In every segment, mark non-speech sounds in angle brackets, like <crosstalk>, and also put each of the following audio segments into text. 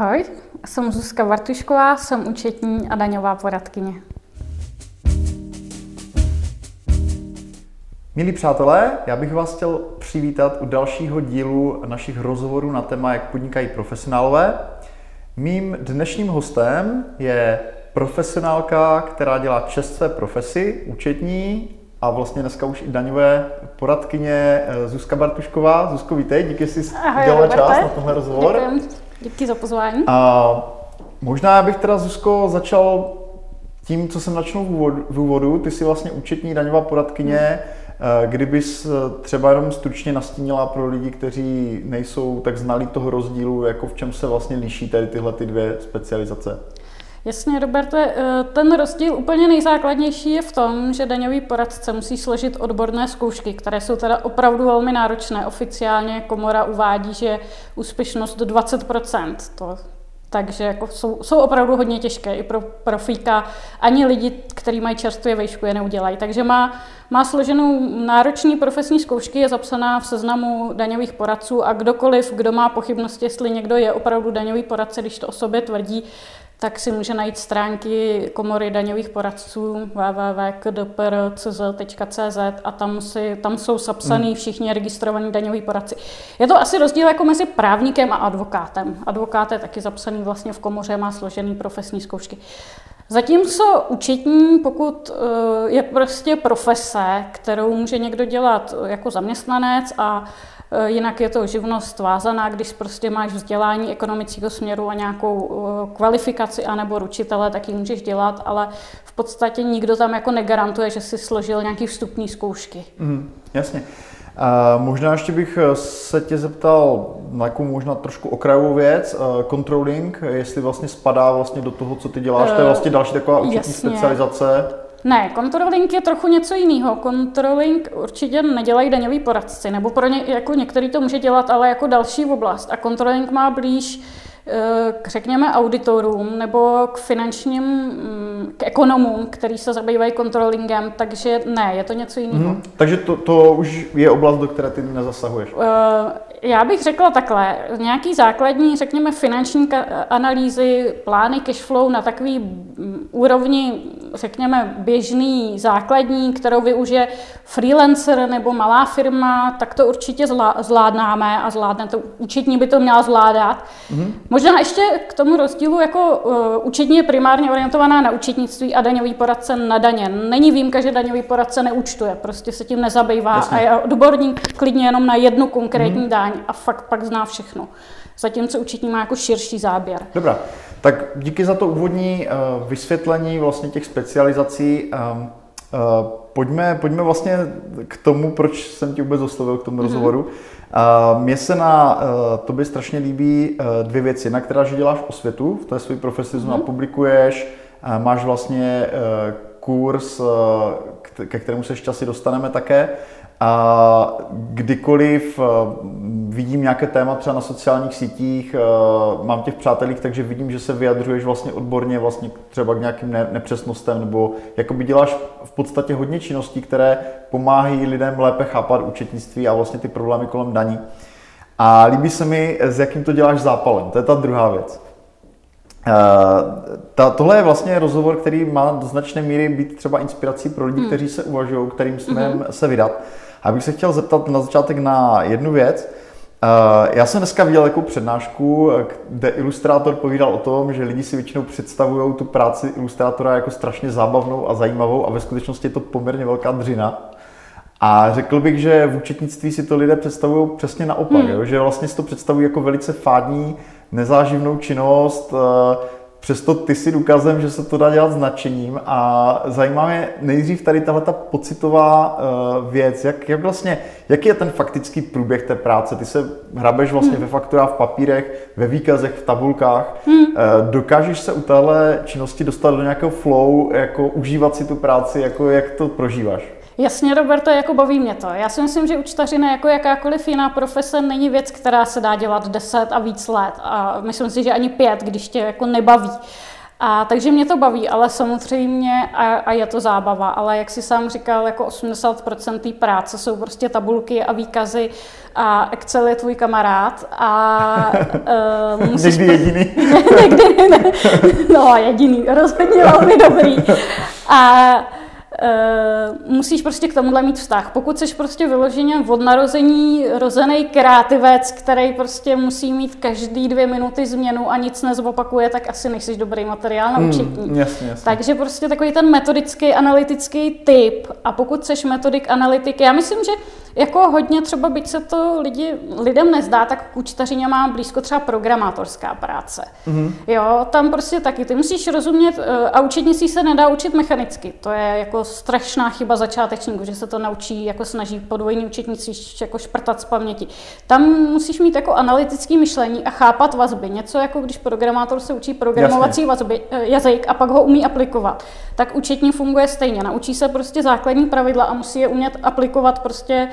Ahoj, jsem Zuzka Vartušková, jsem účetní a daňová poradkyně. Milí přátelé, já bych vás chtěl přivítat u dalšího dílu našich rozhovorů na téma, jak podnikají profesionálové. Mým dnešním hostem je profesionálka, která dělá čest své profesi, účetní a vlastně dneska už i daňové poradkyně eh, Zuzka Bartušková. Zuzko, vítej, díky, že jsi udělala čas na tenhle rozhovor. Děkujem. Díky za pozvání. A možná bych teda, Zuzko, začal tím, co jsem načnul v úvodu. Ty jsi vlastně účetní daňová poradkyně. Hmm. Kdybys eh, třeba jenom stručně nastínila pro lidi, kteří nejsou tak znalí toho rozdílu, jako v čem se vlastně liší tady tyhle ty dvě specializace? Jasně, Roberte, eh, ten rozdíl úplně nejzákladnější je v tom, že daňový poradce musí složit odborné zkoušky, které jsou teda opravdu velmi náročné. Oficiálně komora uvádí, že úspěšnost do 20%. To, takže jako jsou, jsou opravdu hodně těžké i pro profíka. Ani lidi, kteří mají čerstvě vejšku, je neudělají. Takže má, má složenou nároční profesní zkoušky, je zapsaná v seznamu daňových poradců a kdokoliv, kdo má pochybnosti, jestli někdo je opravdu daňový poradce, když to o sobě tvrdí, tak si může najít stránky komory daňových poradců www.kdpr.cz a tam, si, tam jsou zapsaný hmm. všichni registrovaní daňoví poradci. Je to asi rozdíl jako mezi právníkem a advokátem. Advokát je taky zapsaný vlastně v komoře, má složený profesní zkoušky. Zatímco účetní, pokud eh, je prostě profese, kterou může někdo dělat jako zaměstnanec a Eh, jinak je to živnost vázaná, když prostě máš vzdělání ekonomického směru a nějakou eh, kvalifikaci anebo ručitele, tak ji můžeš dělat, ale v podstatě nikdo tam jako negarantuje, že si složil nějaký vstupní zkoušky. Mm, jasně. Možná ještě bych eh, se tě zeptal na jakou možná trošku okrajovou věc, controlling, jestli vlastně spadá vlastně do toho, co ty děláš, to je vlastně další taková účetní specializace. Ne, controlling je trochu něco jiného. Controlling určitě nedělají daňoví poradci, nebo pro ně, jako některý to může dělat, ale jako další oblast. A controlling má blíž eh, k, řekněme, auditorům nebo k finančním, mm, k ekonomům, který se zabývají controllingem, takže ne, je to něco jiného. Mm, takže to, to už je oblast, do které ty nezasahuješ? Uh, já bych řekla takhle, nějaký základní, řekněme, finanční analýzy, plány cash flow na takový mm, úrovni, řekněme, běžný, základní, kterou využije freelancer nebo malá firma, tak to určitě zvládnáme a zvládne to. Účetní by to měla zvládat. Mm-hmm. Možná ještě k tomu rozdílu, jako uh, účetní je primárně orientovaná na účetnictví a daňový poradce na daně. Není výjimka, že daňový poradce neúčtuje, prostě se tím nezabývá Jasně. a je odborník klidně jenom na jednu konkrétní mm-hmm. daň daň a fakt pak zná všechno. Zatímco účetní má jako širší záběr. Dobrá, tak díky za to úvodní uh, vysvětlení vlastně těch specializací. Um, uh, pojďme, pojďme vlastně k tomu, proč jsem ti vůbec oslovil k tomu mm-hmm. rozhovoru. Uh, mně se na uh, tobě strašně líbí uh, dvě věci. Na která, že děláš osvětu v té své profesi, mm-hmm. publikuješ, uh, máš vlastně uh, kurz, uh, ke kterému se asi dostaneme také. A kdykoliv eh, vidím nějaké téma třeba na sociálních sítích, eh, mám těch přátelích, takže vidím, že se vyjadřuješ vlastně odborně vlastně třeba k nějakým nepřesnostem, nebo jakoby děláš v podstatě hodně činností, které pomáhají lidem lépe chápat účetnictví a vlastně ty problémy kolem daní. A líbí se mi, s jakým to děláš zápalem. To je ta druhá věc. Uh, ta, tohle je vlastně rozhovor, který má do značné míry být třeba inspirací pro lidi, hmm. kteří se uvažují, kterým směrem hmm. se vydat. A bych se chtěl zeptat na začátek na jednu věc. Eh, já jsem dneska viděl jako přednášku, kde ilustrátor povídal o tom, že lidi si většinou představují tu práci ilustrátora jako strašně zábavnou a zajímavou a ve skutečnosti je to poměrně velká dřina. A řekl bych, že v účetnictví si to lidé představují přesně naopak, hmm. jo? že vlastně si to představují jako velice fádní, nezáživnou činnost, eh, Přesto ty si důkazem, že se to dá dělat značením a zajímá mě nejdřív tady tahle ta pocitová uh, věc, jak, jak vlastně, jaký je ten faktický průběh té práce? Ty se hrabeš vlastně hmm. ve fakturách, v papírech, ve výkazech, v tabulkách. Hmm. Uh, dokážeš se u téhle činnosti dostat do nějakého flow, jako užívat si tu práci, jako jak to prožíváš? Jasně, Roberto, jako baví mě to. Já si myslím, že učtařina jako jakákoliv jiná profese není věc, která se dá dělat 10 a víc let. A myslím si, že ani pět, když tě jako nebaví. A takže mě to baví, ale samozřejmě a, a je to zábava. Ale jak si sám říkal, jako 80% té práce jsou prostě tabulky a výkazy a Excel je tvůj kamarád a <laughs> uh, musíš... Někdy jediný. <laughs> někdy ne, no jediný, rozhodně velmi dobrý. A Uh, musíš prostě k tomuhle mít vztah. Pokud jsi prostě vyloženě od narození rozený kreativec, který prostě musí mít každý dvě minuty změnu a nic nezopakuje, tak asi nejsi dobrý materiál na učitní. Mm, jasně, jasně. Takže prostě takový ten metodický, analytický typ. A pokud jsi metodik, analytik, já myslím, že jako hodně třeba, byť se to lidi, lidem nezdá, tak k účtařině má blízko třeba programátorská práce. Mm-hmm. Jo, tam prostě taky. Ty musíš rozumět, eh, a učitnictví se nedá učit mechanicky. To je jako strašná chyba začátečníků, že se to naučí, jako snaží podvojný učitnictví jako šprtat z paměti. Tam musíš mít jako analytické myšlení a chápat vazby. Něco jako když programátor se učí programovací vazby, eh, jazyk a pak ho umí aplikovat. Tak účetní funguje stejně. Naučí se prostě základní pravidla a musí je umět aplikovat prostě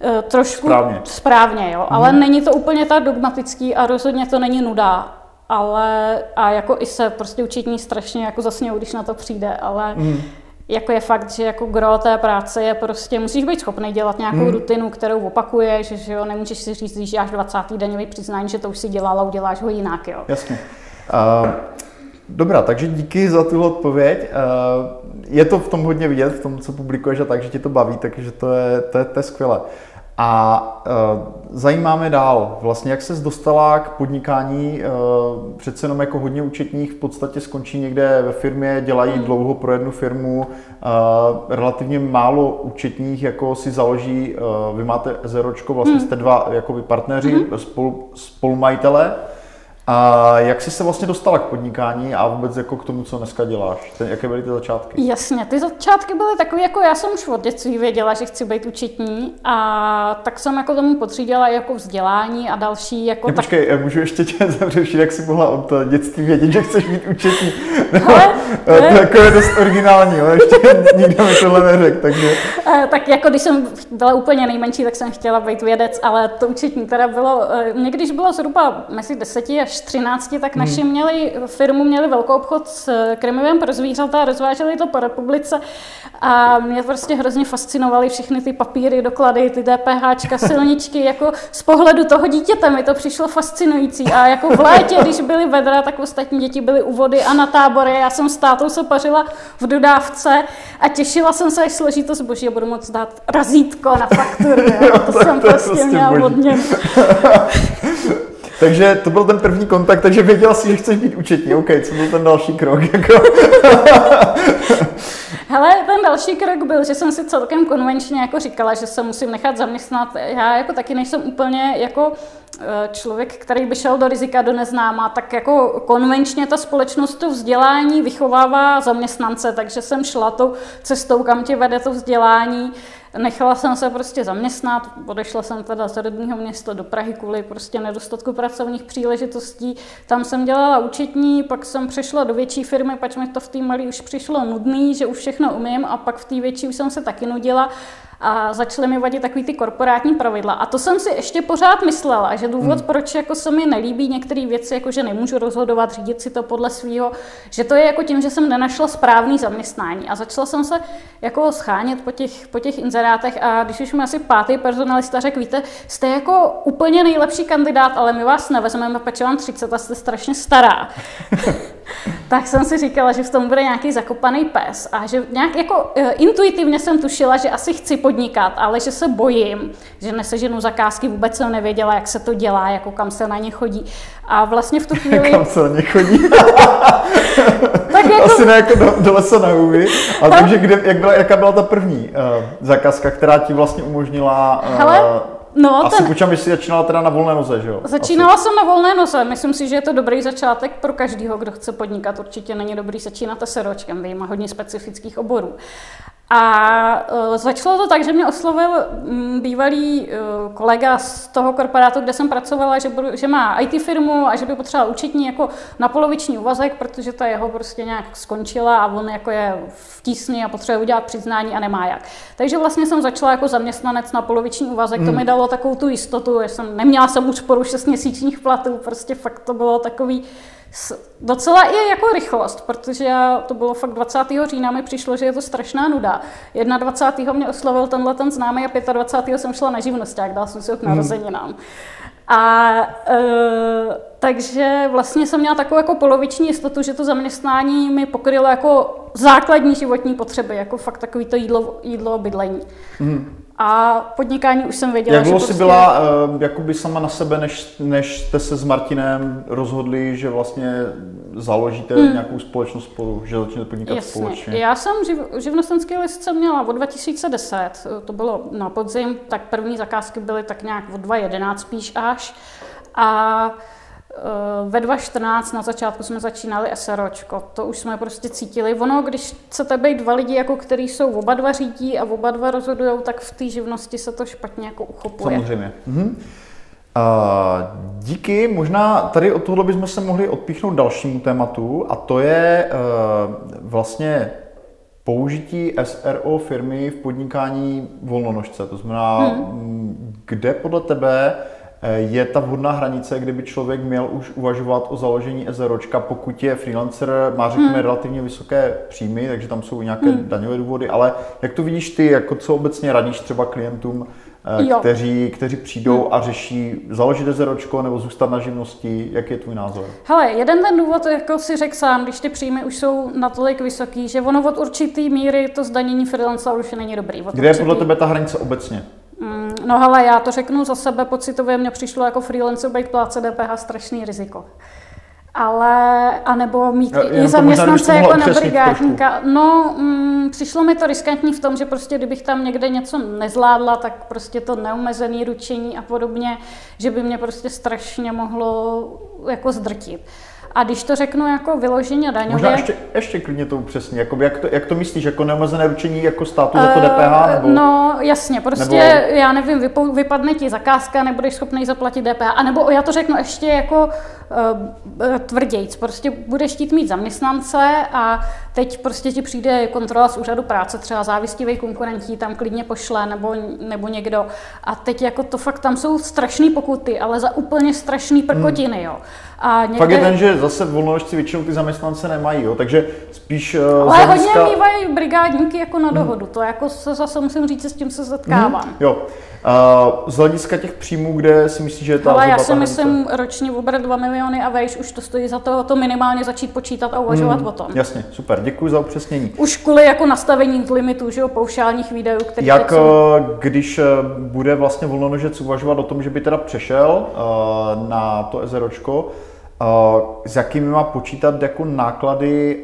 Eh, trošku správně, správně jo. ale hmm. není to úplně tak dogmatický a rozhodně to není nuda. Ale a jako i se prostě učitní strašně jako zasnějou, když na to přijde, ale hmm. Jako je fakt, že jako gro té práce je prostě, musíš být schopný dělat nějakou hmm. rutinu, kterou opakuješ, že jo, nemůžeš si říct, když děláš 20. daňový přiznání, že to už si dělala, uděláš ho jinak, jo. Jasně. Uh, dobrá, takže díky za tuhle odpověď. Uh, je to v tom hodně vidět, v tom, co publikuješ a tak, že ti to baví, takže to je, to je, to je skvělé. A e, zajímáme dál, vlastně jak se dostala k podnikání, e, přece jenom jako hodně účetních v podstatě skončí někde ve firmě, dělají hmm. dlouho pro jednu firmu, e, relativně málo účetních jako si založí, e, vy máte Zeročko, vlastně hmm. jste dva jakoby partneři, hmm. spolu, spolumajitele, a jak jsi se vlastně dostala k podnikání a vůbec jako k tomu, co dneska děláš? Ten, jaké byly ty začátky? Jasně, ty začátky byly takové, jako já jsem už od dětství věděla, že chci být učitní a tak jsem jako tomu potřídila jako vzdělání a další. Jako ne, tak... Počkej, já můžu ještě tě <laughs> zavřešit, jak jsi mohla od dětství vědět, že chceš být učitní. <laughs> Ale, to je jako je dost originální, ale ještě <laughs> nikdo mi tohle neřekl, takže... Eh, tak jako když jsem byla úplně nejmenší, tak jsem chtěla být vědec, ale to učitní teda bylo, eh, mě když bylo zhruba mezi deseti až až 13, tak naši hmm. měli, firmu měli velkou obchod s krmivem pro zvířata, rozváželi to po republice a mě prostě hrozně fascinovaly všechny ty papíry, doklady, ty DPH, <laughs> silničky, jako z pohledu toho dítěte mi to přišlo fascinující a jako v létě, když byly vedra, tak ostatní děti byly u vody a na tábory, já jsem s tátou se pařila v dodávce a těšila jsem se, až složí to zboží a budu moct dát razítko na fakturu, <laughs> jo. to jsem to prostě, prostě měla hodně. <laughs> Takže to byl ten první kontakt, takže věděla si, že chceš být účetní. OK, co byl ten další krok? Jako? <laughs> Hele, ten další krok byl, že jsem si celkem konvenčně jako říkala, že se musím nechat zaměstnat. Já jako taky nejsem úplně jako eh, člověk, který by šel do rizika do neznáma, tak jako konvenčně ta společnost to vzdělání vychovává zaměstnance, takže jsem šla tou cestou, kam tě vede to vzdělání. Nechala jsem se prostě zaměstnat, odešla jsem teda z rodního města do Prahy kvůli prostě nedostatku pracovních příležitostí. Tam jsem dělala účetní, pak jsem přešla do větší firmy, pač mi to v té malé už přišlo nudný, že už všechno umím a pak v té větší už jsem se taky nudila a začaly mi vadit takový ty korporátní pravidla. A to jsem si ještě pořád myslela, že důvod, hmm. proč jako se mi nelíbí některé věci, jako že nemůžu rozhodovat, řídit si to podle svého, že to je jako tím, že jsem nenašla správný zaměstnání. A začala jsem se jako schánět po těch, po těch inzerátech a když už mi asi pátý personalista řekl, víte, jste jako úplně nejlepší kandidát, ale my vás nevezmeme, protože vám 30 a jste strašně stará. <laughs> tak jsem si říkala, že v tom bude nějaký zakopaný pes a že nějak jako uh, intuitivně jsem tušila, že asi chci podnikat, ale že se bojím, že neseženu zakázky, vůbec jsem nevěděla, jak se to dělá, jako kam se na ně chodí. A vlastně v tu <laughs> chvíli... kam se na ně chodí? <laughs> tak jako... Asi ne jako do, do lesa na hůvy, ale takže kde, jak byla, jaká byla ta první uh, zakázka, která ti vlastně umožnila uh, Hele, No, Asi ten... počítám, že jsi začínala teda na volné noze, že jo? Začínala Asi. jsem na volné noze. Myslím si, že je to dobrý začátek pro každého, kdo chce podnikat. Určitě není dobrý začínat seročkem, vyjma hodně specifických oborů. A uh, začalo to tak, že mě oslovil um, bývalý uh, kolega z toho korporátu, kde jsem pracovala, že, budu, že má IT firmu a že by potřeboval účetní jako na poloviční úvazek, protože ta jeho prostě nějak skončila a on jako je v tísni a potřebuje udělat přiznání a nemá jak. Takže vlastně jsem začala jako zaměstnanec na poloviční úvazek, hmm. to mi dalo takovou tu jistotu, že jsem neměla jsem už poru 6 měsíčních platů, prostě fakt to bylo takový docela i jako rychlost, protože já, to bylo fakt 20. října, mi přišlo, že je to strašná nuda. 21. mě oslovil tenhle ten známý a 25. jsem šla na živnosták, dal jsem si ho k narozeninám. Hmm. A e, takže vlastně jsem měla takovou jako poloviční jistotu, že to zaměstnání mi pokrylo jako základní životní potřeby, jako fakt takový to jídlo, jídlo bydlení. Hmm. A podnikání už jsem věděla, Jak dlouho že jsi prostě... byla uh, jakoby sama na sebe, než, než jste se s Martinem rozhodli, že vlastně založíte hmm. nějakou společnost spolu, že začnete podnikat Jasně. společně? Já jsem živ, živnostenský list jsem měla od 2010, to bylo na podzim, tak první zakázky byly tak nějak od 2011 spíš až. A ve 2014 na začátku jsme začínali SROčko, to už jsme prostě cítili. Ono, když chcete být dva lidi, jako který jsou oba dva řídí a oba dva rozhodují, tak v té živnosti se to špatně jako uchopuje. Samozřejmě. Mhm. Uh, díky, možná tady od tohohle bychom se mohli odpíchnout dalšímu tématu a to je uh, vlastně použití SRO firmy v podnikání volnonožce. To znamená, hmm. kde podle tebe Eh, je ta vhodná hranice, kdyby člověk měl už uvažovat o založení SROčka, pokud je freelancer, má řekněme hmm. relativně vysoké příjmy, takže tam jsou nějaké hmm. daňové důvody, ale jak to vidíš ty, jako co obecně radíš třeba klientům, eh, kteří, kteří přijdou hmm. a řeší založit SROčko nebo zůstat na živnosti, jak je tvůj názor? Hele, jeden ten důvod, jako si řekl sám, když ty příjmy už jsou natolik vysoký, že ono od určitý míry to zdanění freelancera už není dobrý. Kde je podle tebe ta hranice obecně? No hele, já to řeknu za sebe, pocitově mě přišlo jako freelancer být pláce DPH strašný riziko. Ale, anebo mít já, i zaměstnance jako na brigádníka. No, mm, přišlo mi to riskantní v tom, že prostě kdybych tam někde něco nezvládla, tak prostě to neomezené ručení a podobně, že by mě prostě strašně mohlo jako zdrtit. A když to řeknu jako vyloženě daňově... Možná ještě, ještě klidně to přesně, jako jak, to, jak to myslíš, jako neomezené ručení jako státu za to DPH? Eh, nebo, no jasně, prostě nebo... já nevím, vypou, vypadne ti zakázka, nebudeš schopný zaplatit DPH, a nebo já to řeknu ještě jako uh, tvrdějc, prostě budeš chtít mít zaměstnance a teď prostě ti přijde kontrola z úřadu práce, třeba závistivý konkurentí tam klidně pošle nebo, nebo někdo a teď jako to fakt tam jsou strašné pokuty, ale za úplně strašný prkotiny, hmm. jo. A někde... Fakt je ten, že zase volnožci většinou ty zaměstnance nemají, jo? takže spíš uh, Ale hlediska... hodně mývají brigádníky jako na dohodu, hmm. to jako se zase musím říct, s tím se setkávám. Hmm. Jo. Uh, z hlediska těch příjmů, kde si myslíš, že je ta Ale já si myslím, roční obrat 2 miliony a vejš, už to stojí za to, to minimálně začít počítat a uvažovat hmm. o tom. Jasně, super, děkuji za upřesnění. Už kvůli jako nastavení limitů, že jo, paušálních výdajů, které Jak, jsou... když bude vlastně volnonožec uvažovat o tom, že by teda přešel uh, na to ezeročko, s jakými má počítat jako náklady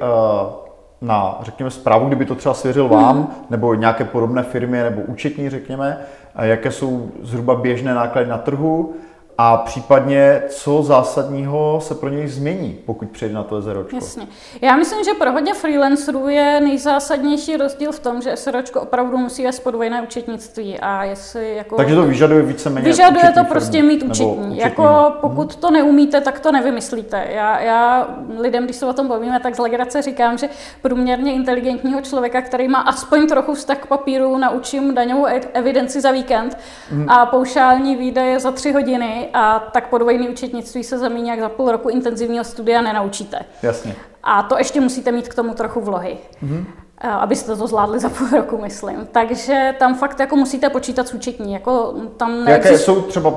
na, řekněme, zprávu, kdyby to třeba svěřil vám, mm. nebo nějaké podobné firmy, nebo účetní, řekněme, jaké jsou zhruba běžné náklady na trhu, a případně, co zásadního se pro něj změní, pokud přejde na to SROčko? Jasně. Já myslím, že pro hodně freelancerů je nejzásadnější rozdíl v tom, že SROčko opravdu musí vést podvojné účetnictví. A jestli jako... Takže to vyžaduje víceméně Vyžaduje to prostě firmy, mít účetní. účetní. Jako mhm. pokud to neumíte, tak to nevymyslíte. Já, já lidem, když se o tom bavíme, tak z legrace říkám, že průměrně inteligentního člověka, který má aspoň trochu vztah k papíru, naučím daňovou e- evidenci za víkend mm. a paušální výdaje za tři hodiny a tak podvojný účetnictví se za jak za půl roku intenzivního studia nenaučíte. Jasně. A to ještě musíte mít k tomu trochu vlohy. Mm-hmm abyste to zvládli za půl roku, myslím. Takže tam fakt jako musíte počítat s účetní. Jako tam Jaké jsou třeba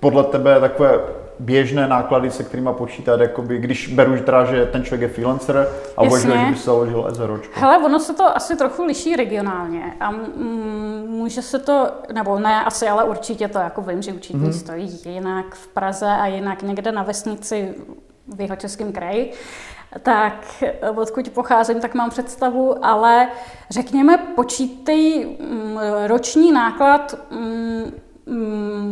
podle tebe takové běžné náklady, se kterými počítat, jakoby, když beru teda, že ten člověk je freelancer a uvažuje, že by se založil SROčko. Hele, ono se to asi trochu liší regionálně a může se to, nebo ne asi, ale určitě to, jako vím, že učitní mm-hmm. stojí jinak v Praze a jinak někde na vesnici v jeho českém kraji tak odkud pocházím, tak mám představu, ale řekněme, počítej roční náklad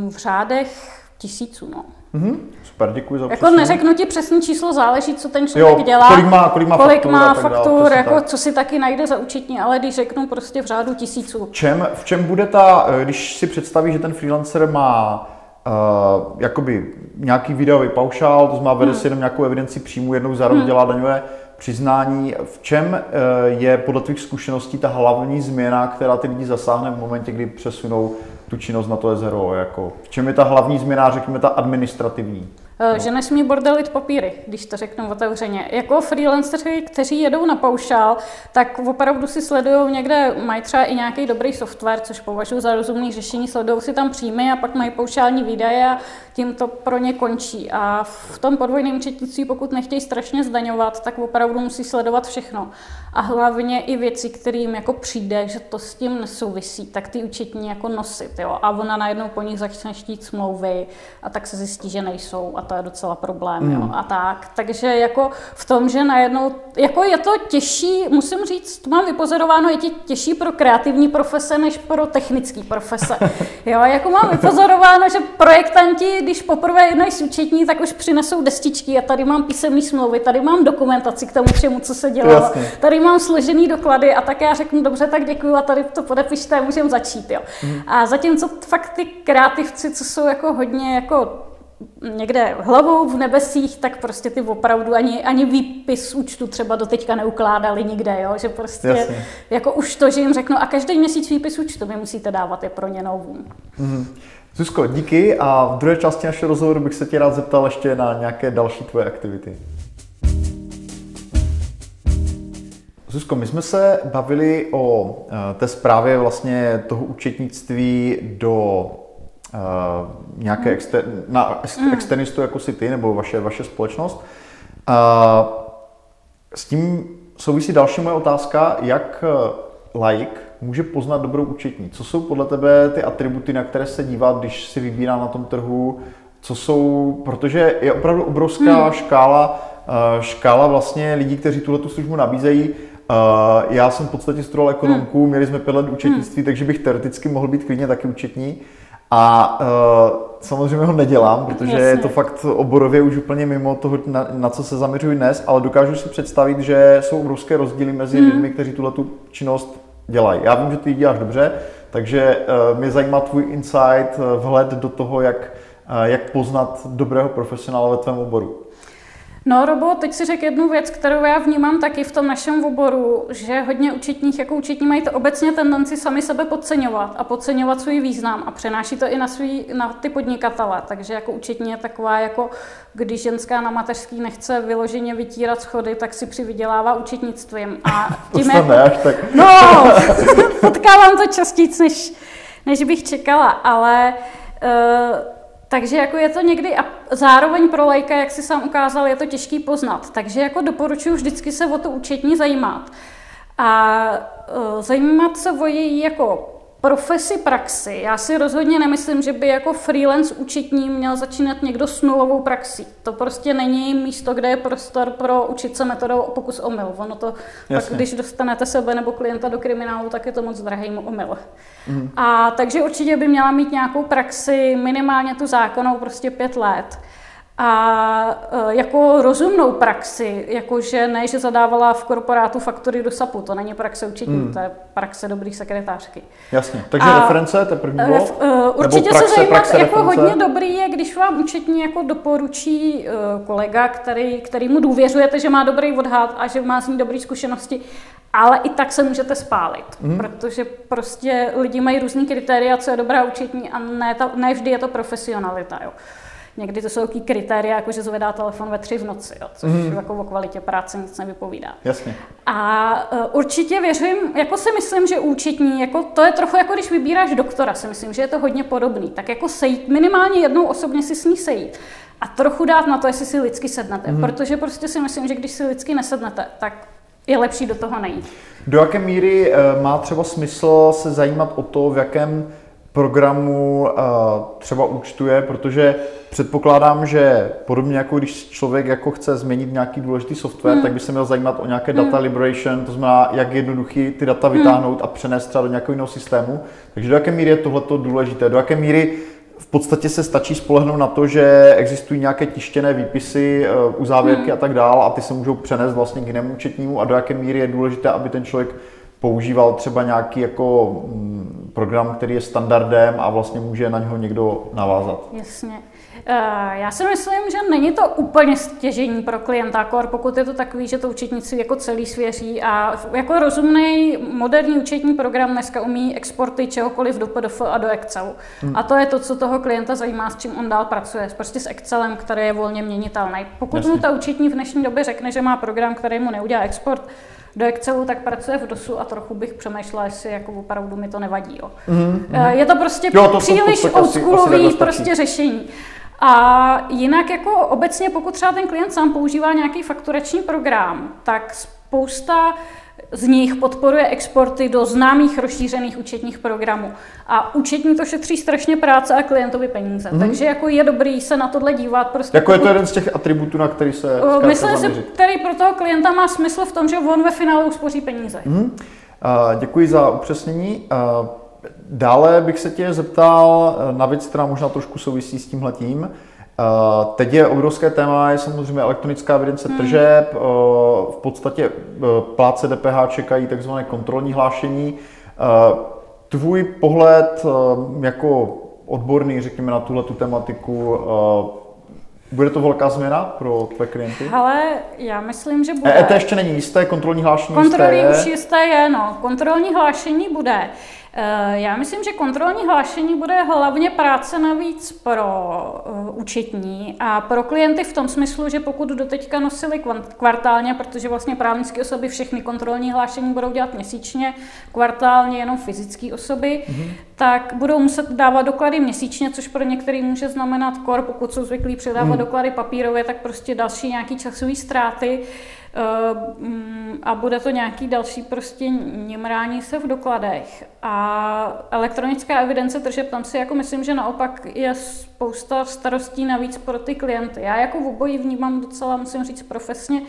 v řádech tisíců. No. Mm-hmm. Super, děkuji za Jako neřeknu ti přesný číslo, záleží, co ten člověk jo, dělá. Kolik má, kolik má kolik faktur, má faktur jako tak. co si taky najde za účetní, ale když řeknu prostě v řádu tisíců. Čem, v čem bude ta, eh, když si představí, že ten freelancer má uh, jakoby nějaký videový paušál, to znamená, vede hmm. si jenom nějakou evidenci příjmu, jednou za rok hmm. dělá daňové přiznání. V čem uh, je podle tvých zkušeností ta hlavní změna, která ty lidi zasáhne v momentě, kdy přesunou tu činnost na to jezero? Jako, v čem je ta hlavní změna, řekněme, ta administrativní? No. Že nesmí bordelit papíry, když to řeknu otevřeně. Jako freelanceri, kteří jedou na paušál, tak opravdu si sledují někde, mají třeba i nějaký dobrý software, což považuji za rozumný řešení, sledují si tam příjmy a pak mají paušální výdaje a tím to pro ně končí. A v tom podvojném účetnictví, pokud nechtějí strašně zdaňovat, tak opravdu musí sledovat všechno. A hlavně i věci, kterým jako přijde, že to s tím nesouvisí, tak ty účetní jako nosit. Jo? A ona najednou po nich začne štít smlouvy a tak se zjistí, že nejsou. A to je docela problém. Mm. Jo? Hmm. A tak. Takže jako v tom, že najednou, jako je to těžší, musím říct, to mám vypozorováno, je těžší pro kreativní profese, než pro technické profese. <laughs> Jo, jako mám vypozorováno, že projektanti, když poprvé jednají s účetní, tak už přinesou destičky a tady mám písemné smlouvy, tady mám dokumentaci k tomu všemu, co se dělalo, Jasně. tady mám složený doklady a tak já řeknu, dobře, tak děkuju a tady to podepište a můžeme začít. Jo. Mm. A zatímco fakt ty kreativci, co jsou jako hodně jako někde hlavou v nebesích, tak prostě ty opravdu ani, ani výpis účtu třeba do teďka neukládali nikde, jo? že prostě Jasně. jako už to, že jim řeknu a každý měsíc výpis účtu mi musíte dávat, je pro ně nový. Mm-hmm. Zuzko, díky a v druhé části našeho rozhovoru bych se tě rád zeptal ještě na nějaké další tvoje aktivity. Zuzko, my jsme se bavili o eh, té zprávě vlastně toho účetnictví do uh, nějaké hmm. exter, na hmm. externistu, jako si ty, nebo vaše, vaše společnost. Uh, s tím souvisí další moje otázka, jak eh, laik může poznat dobrou účetní. Co jsou podle tebe ty atributy, na které se dívat, když si vybírá na tom trhu, co jsou, protože je opravdu obrovská hmm. škála, škála vlastně lidí, kteří tuhle službu nabízejí. Já jsem v podstatě studoval ekonomku, hmm. měli jsme pět let účetnictví, hmm. takže bych teoreticky mohl být klidně taky účetní. A uh, samozřejmě ho nedělám, protože Jasně. je to fakt oborově už úplně mimo toho, na, na co se zaměřuji dnes, ale dokážu si představit, že jsou obrovské rozdíly mezi hmm. lidmi, kteří tuhle tu činnost dělají. Já vím, že ty ji děláš dobře, takže uh, mě zajímá tvůj insight, uh, vhled do toho, jak, uh, jak poznat dobrého profesionála ve tvém oboru. No, Robo, teď si řekl jednu věc, kterou já vnímám taky v tom našem oboru, že hodně účetních jako účetní mají to obecně tendenci sami sebe podceňovat a podceňovat svůj význam a přenáší to i na, svý, na ty podnikatele. Takže jako účetní je taková, jako když ženská na mateřský nechce vyloženě vytírat schody, tak si přivydělává účetnictvím. A <laughs> tím to je, až tak. No, <laughs> potkávám to častěji, než, než bych čekala, ale uh, takže jako je to někdy a zároveň pro lajka, jak si sám ukázal, je to těžký poznat. Takže jako doporučuji vždycky se o to účetní zajímat. A uh, zajímat se o její jako profesi praxi. Já si rozhodně nemyslím, že by jako freelance účetní měl začínat někdo s nulovou praxí. To prostě není místo, kde je prostor pro učit se metodou pokus omyl. Ono to, pak, když dostanete sebe nebo klienta do kriminálu, tak je to moc drahý omyl. Mm. A takže určitě by měla mít nějakou praxi, minimálně tu zákonnou prostě pět let a e, jako rozumnou praxi, jakože ne, že zadávala v korporátu faktory do SAPu, to není praxe učitní, hmm. to je praxe dobrých sekretářky. Jasně, takže a reference, to je první blok? Uh, určitě praxe, se zajímat, praxe, jako reference? hodně dobrý je, když vám účetní jako doporučí uh, kolega, který, který mu důvěřujete, že má dobrý odhad a že má z ní dobré zkušenosti, ale i tak se můžete spálit, hmm. protože prostě lidi mají různý kritéria, co je dobrá účetní a ne, ta, ne vždy je to profesionalita. Jo. Někdy to jsou takové kritéria, jako že zvedá telefon ve tři v noci, jo, což mm. jako o kvalitě práce nic nevypovídá. Jasně. A uh, určitě věřím, jako si myslím, že účetní, jako to je trochu jako když vybíráš doktora, si myslím, že je to hodně podobný. Tak jako sejít, minimálně jednou osobně si s ní sejít. A trochu dát na to, jestli si lidsky sednete. Mm. Protože prostě si myslím, že když si lidsky nesednete, tak je lepší do toho nejít. Do jaké míry uh, má třeba smysl se zajímat o to, v jakém programu třeba účtuje, protože předpokládám, že podobně jako když člověk jako chce změnit nějaký důležitý software, hmm. tak by se měl zajímat o nějaké hmm. data liberation, to znamená, jak jednoduchý ty data hmm. vytáhnout hmm. a přenést třeba do nějakého jiného systému. Takže do jaké míry je tohleto důležité? Do jaké míry v podstatě se stačí spolehnout na to, že existují nějaké tištěné výpisy, e, uzávěrky hmm. a tak dále a ty se můžou přenést vlastně k jinému účetnímu a do jaké míry je důležité, aby ten člověk používal třeba nějaký jako mm, program, který je standardem a vlastně může na něho někdo navázat. Jasně. Já si myslím, že není to úplně stěžení pro klienta, kor, pokud je to takový, že to účetnictví jako celý svěří a jako rozumný moderní účetní program dneska umí exporty čehokoliv do PDF a do Excelu. Hmm. A to je to, co toho klienta zajímá, s čím on dál pracuje. Prostě s Excelem, který je volně měnitelný. Pokud Jasně. mu ta účetní v dnešní době řekne, že má program, který mu neudělá export, do Excelu, tak pracuje v DOSu a trochu bych přemýšlela, jestli jako opravdu mi to nevadí. Jo. Mm-hmm. Je to prostě jo, to příliš oldschoolový prostě řešení. A jinak jako obecně, pokud třeba ten klient sám používá nějaký fakturační program, tak spousta z nich podporuje exporty do známých rozšířených účetních programů. A účetní to šetří strašně práce a klientovi peníze. Mm-hmm. Takže jako je dobrý se na tohle dívat. Prostě jako pokud... je to jeden z těch atributů, na který se Myslím si, který pro toho klienta má smysl v tom, že on ve finále uspoří peníze. Mm-hmm. Uh, děkuji za upřesnění. Uh, dále bych se tě zeptal na věc, která možná trošku souvisí s tímhletím. Uh, teď je obrovské téma, je samozřejmě elektronická evidence hmm. tržeb. Uh, v podstatě uh, pláce DPH čekají takzvané kontrolní hlášení. Tvůj pohled jako odborný, řekněme, na tuhle tu tematiku, bude to velká změna pro tvé klienty? Ale já myslím, že bude. EET ještě není jisté, kontrolní hlášení Kontrolní jisté je. už jisté je, no. Kontrolní hlášení bude. Eh, já myslím, že kontrolní hlášení bude hlavně práce navíc pro eh, účetní a pro klienty v tom smyslu, že pokud doteďka nosili kvartálně, protože vlastně právnické osoby všechny kontrolní hlášení budou dělat měsíčně, kvartálně jenom fyzické osoby, mm-hmm. tak budou muset dávat doklady měsíčně, což pro některý může znamenat kor, pokud jsou zvyklí předávat mm. doklady papírově, tak prostě další nějaký časové ztráty. Eh, mm, a bude to nějaký další prostě němrání se v dokladech. A elektronická evidence tržeb, tam si jako myslím, že naopak je spousta starostí navíc pro ty klienty. Já jako v obojí vnímám docela, musím říct, profesně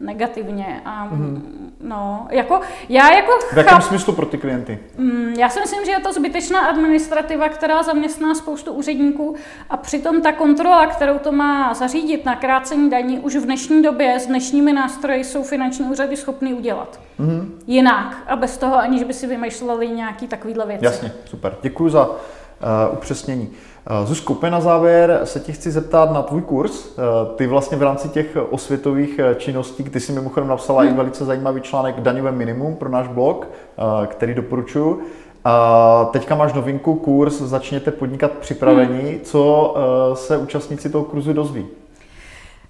negativně. A, mm-hmm. no, jako, já jako v jakém cháp... smyslu pro ty klienty? Mm, já si myslím, že je to zbytečná administrativa, která zaměstná spoustu úředníků a přitom ta kontrola, kterou to má zařídit na krácení daní, už v dnešní době s dnešními nástroji jsou finanční úřady schopny udělat. Mm-hmm. Jinak a bez toho, aniž by si vymýšleli nějaký takovýhle věci. Jasně, super. Děkuji za uh, upřesnění. Eh, Zuzku, úplně na závěr se ti chci zeptat na tvůj kurz. Eh, ty vlastně v rámci těch osvětových eh, činností, ty si mimochodem napsala hmm. i velice zajímavý článek Daňové minimum pro náš blog, který doporučuji. A teďka máš novinku, kurz Začněte podnikat připravení. Hmm. Co se účastníci toho kurzu dozví?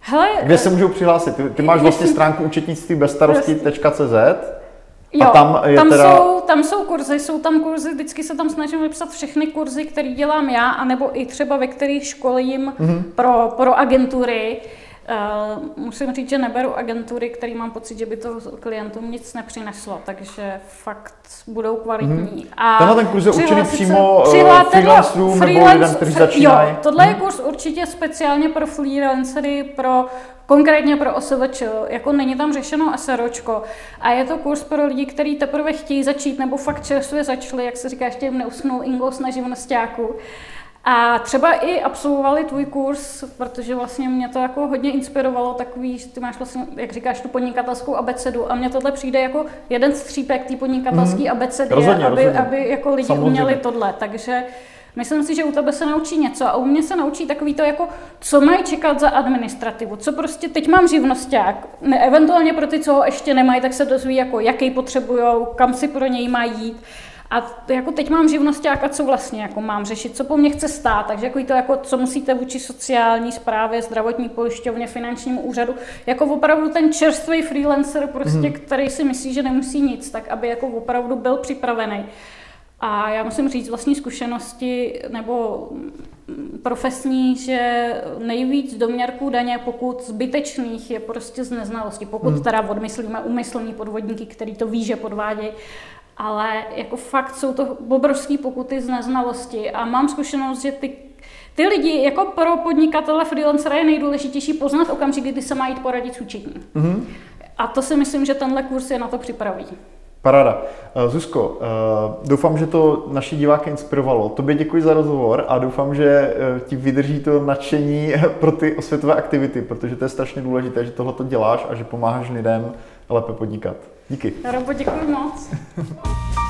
Hele, Kde se můžou přihlásit? Ty, ty máš vlastně <laughs> stránku účetnictví bez starosti.cz Jo, a tam, je tam, teda... jsou, tam jsou kurzy, jsou tam kurzy, vždycky se tam snažím vypsat všechny kurzy, které dělám já, anebo i třeba ve kterých školím mm-hmm. pro, pro agentury. Uh, musím říct, že neberu agentury, které mám pocit, že by to klientům nic nepřineslo, takže fakt budou kvalitní. Hmm. A Tenhle ten kurz je určený přímo uh, freelancerům nebo lidem, kteří začínají? Jo, tohle je kurz určitě speciálně pro freelancery, pro konkrétně pro OSVČ, jako není tam řešeno SROčko a je to kurz pro lidi, kteří teprve chtějí začít nebo fakt čerstvě začali, jak se říká, ještě jim neusnul ingos na živnostáku. A třeba i absolvovali tvůj kurz, protože vlastně mě to jako hodně inspirovalo, takový, že ty máš vlastně, jak říkáš, tu podnikatelskou abecedu a mně tohle přijde jako jeden střípek té podnikatelské mm-hmm. abecedy, rozhodně, aby, rozhodně. aby jako lidi Samozřejmě. uměli tohle. Takže Myslím si, že u tebe se naučí něco a u mě se naučí takový to, jako, co mají čekat za administrativu, co prostě teď mám živnosták, ne, eventuálně pro ty, co ho ještě nemají, tak se dozví, jako, jaký potřebují, kam si pro něj mají jít. A jako teď mám živnosták a co vlastně jako mám řešit, co po mně chce stát, takže jako to, jako, co musíte vůči sociální správě, zdravotní pojišťovně, finančnímu úřadu, jako opravdu ten čerstvý freelancer, prostě, mm. který si myslí, že nemusí nic, tak aby jako opravdu byl připravený. A já musím říct vlastní zkušenosti nebo profesní, že nejvíc doměrků daně, pokud zbytečných, je prostě z neznalosti. Pokud hmm. teda odmyslíme umyslní podvodníky, který to ví, že podvádějí, ale jako fakt jsou to obrovské pokuty z neznalosti. A mám zkušenost, že ty ty lidi, jako pro podnikatele freelancera je nejdůležitější poznat okamžik, kdy se mají poradit s účetní. Mm-hmm. A to si myslím, že tenhle kurz je na to připraví. Paráda. Eh, Zuzko, eh, doufám, že to naši diváky inspirovalo. Tobě děkuji za rozhovor a doufám, že eh, ti vydrží to nadšení <laughs> pro ty osvětové aktivity, protože to je strašně důležité, že tohle to děláš a že pomáháš lidem lépe podnikat. Díky. Robo, děkuji moc. <laughs>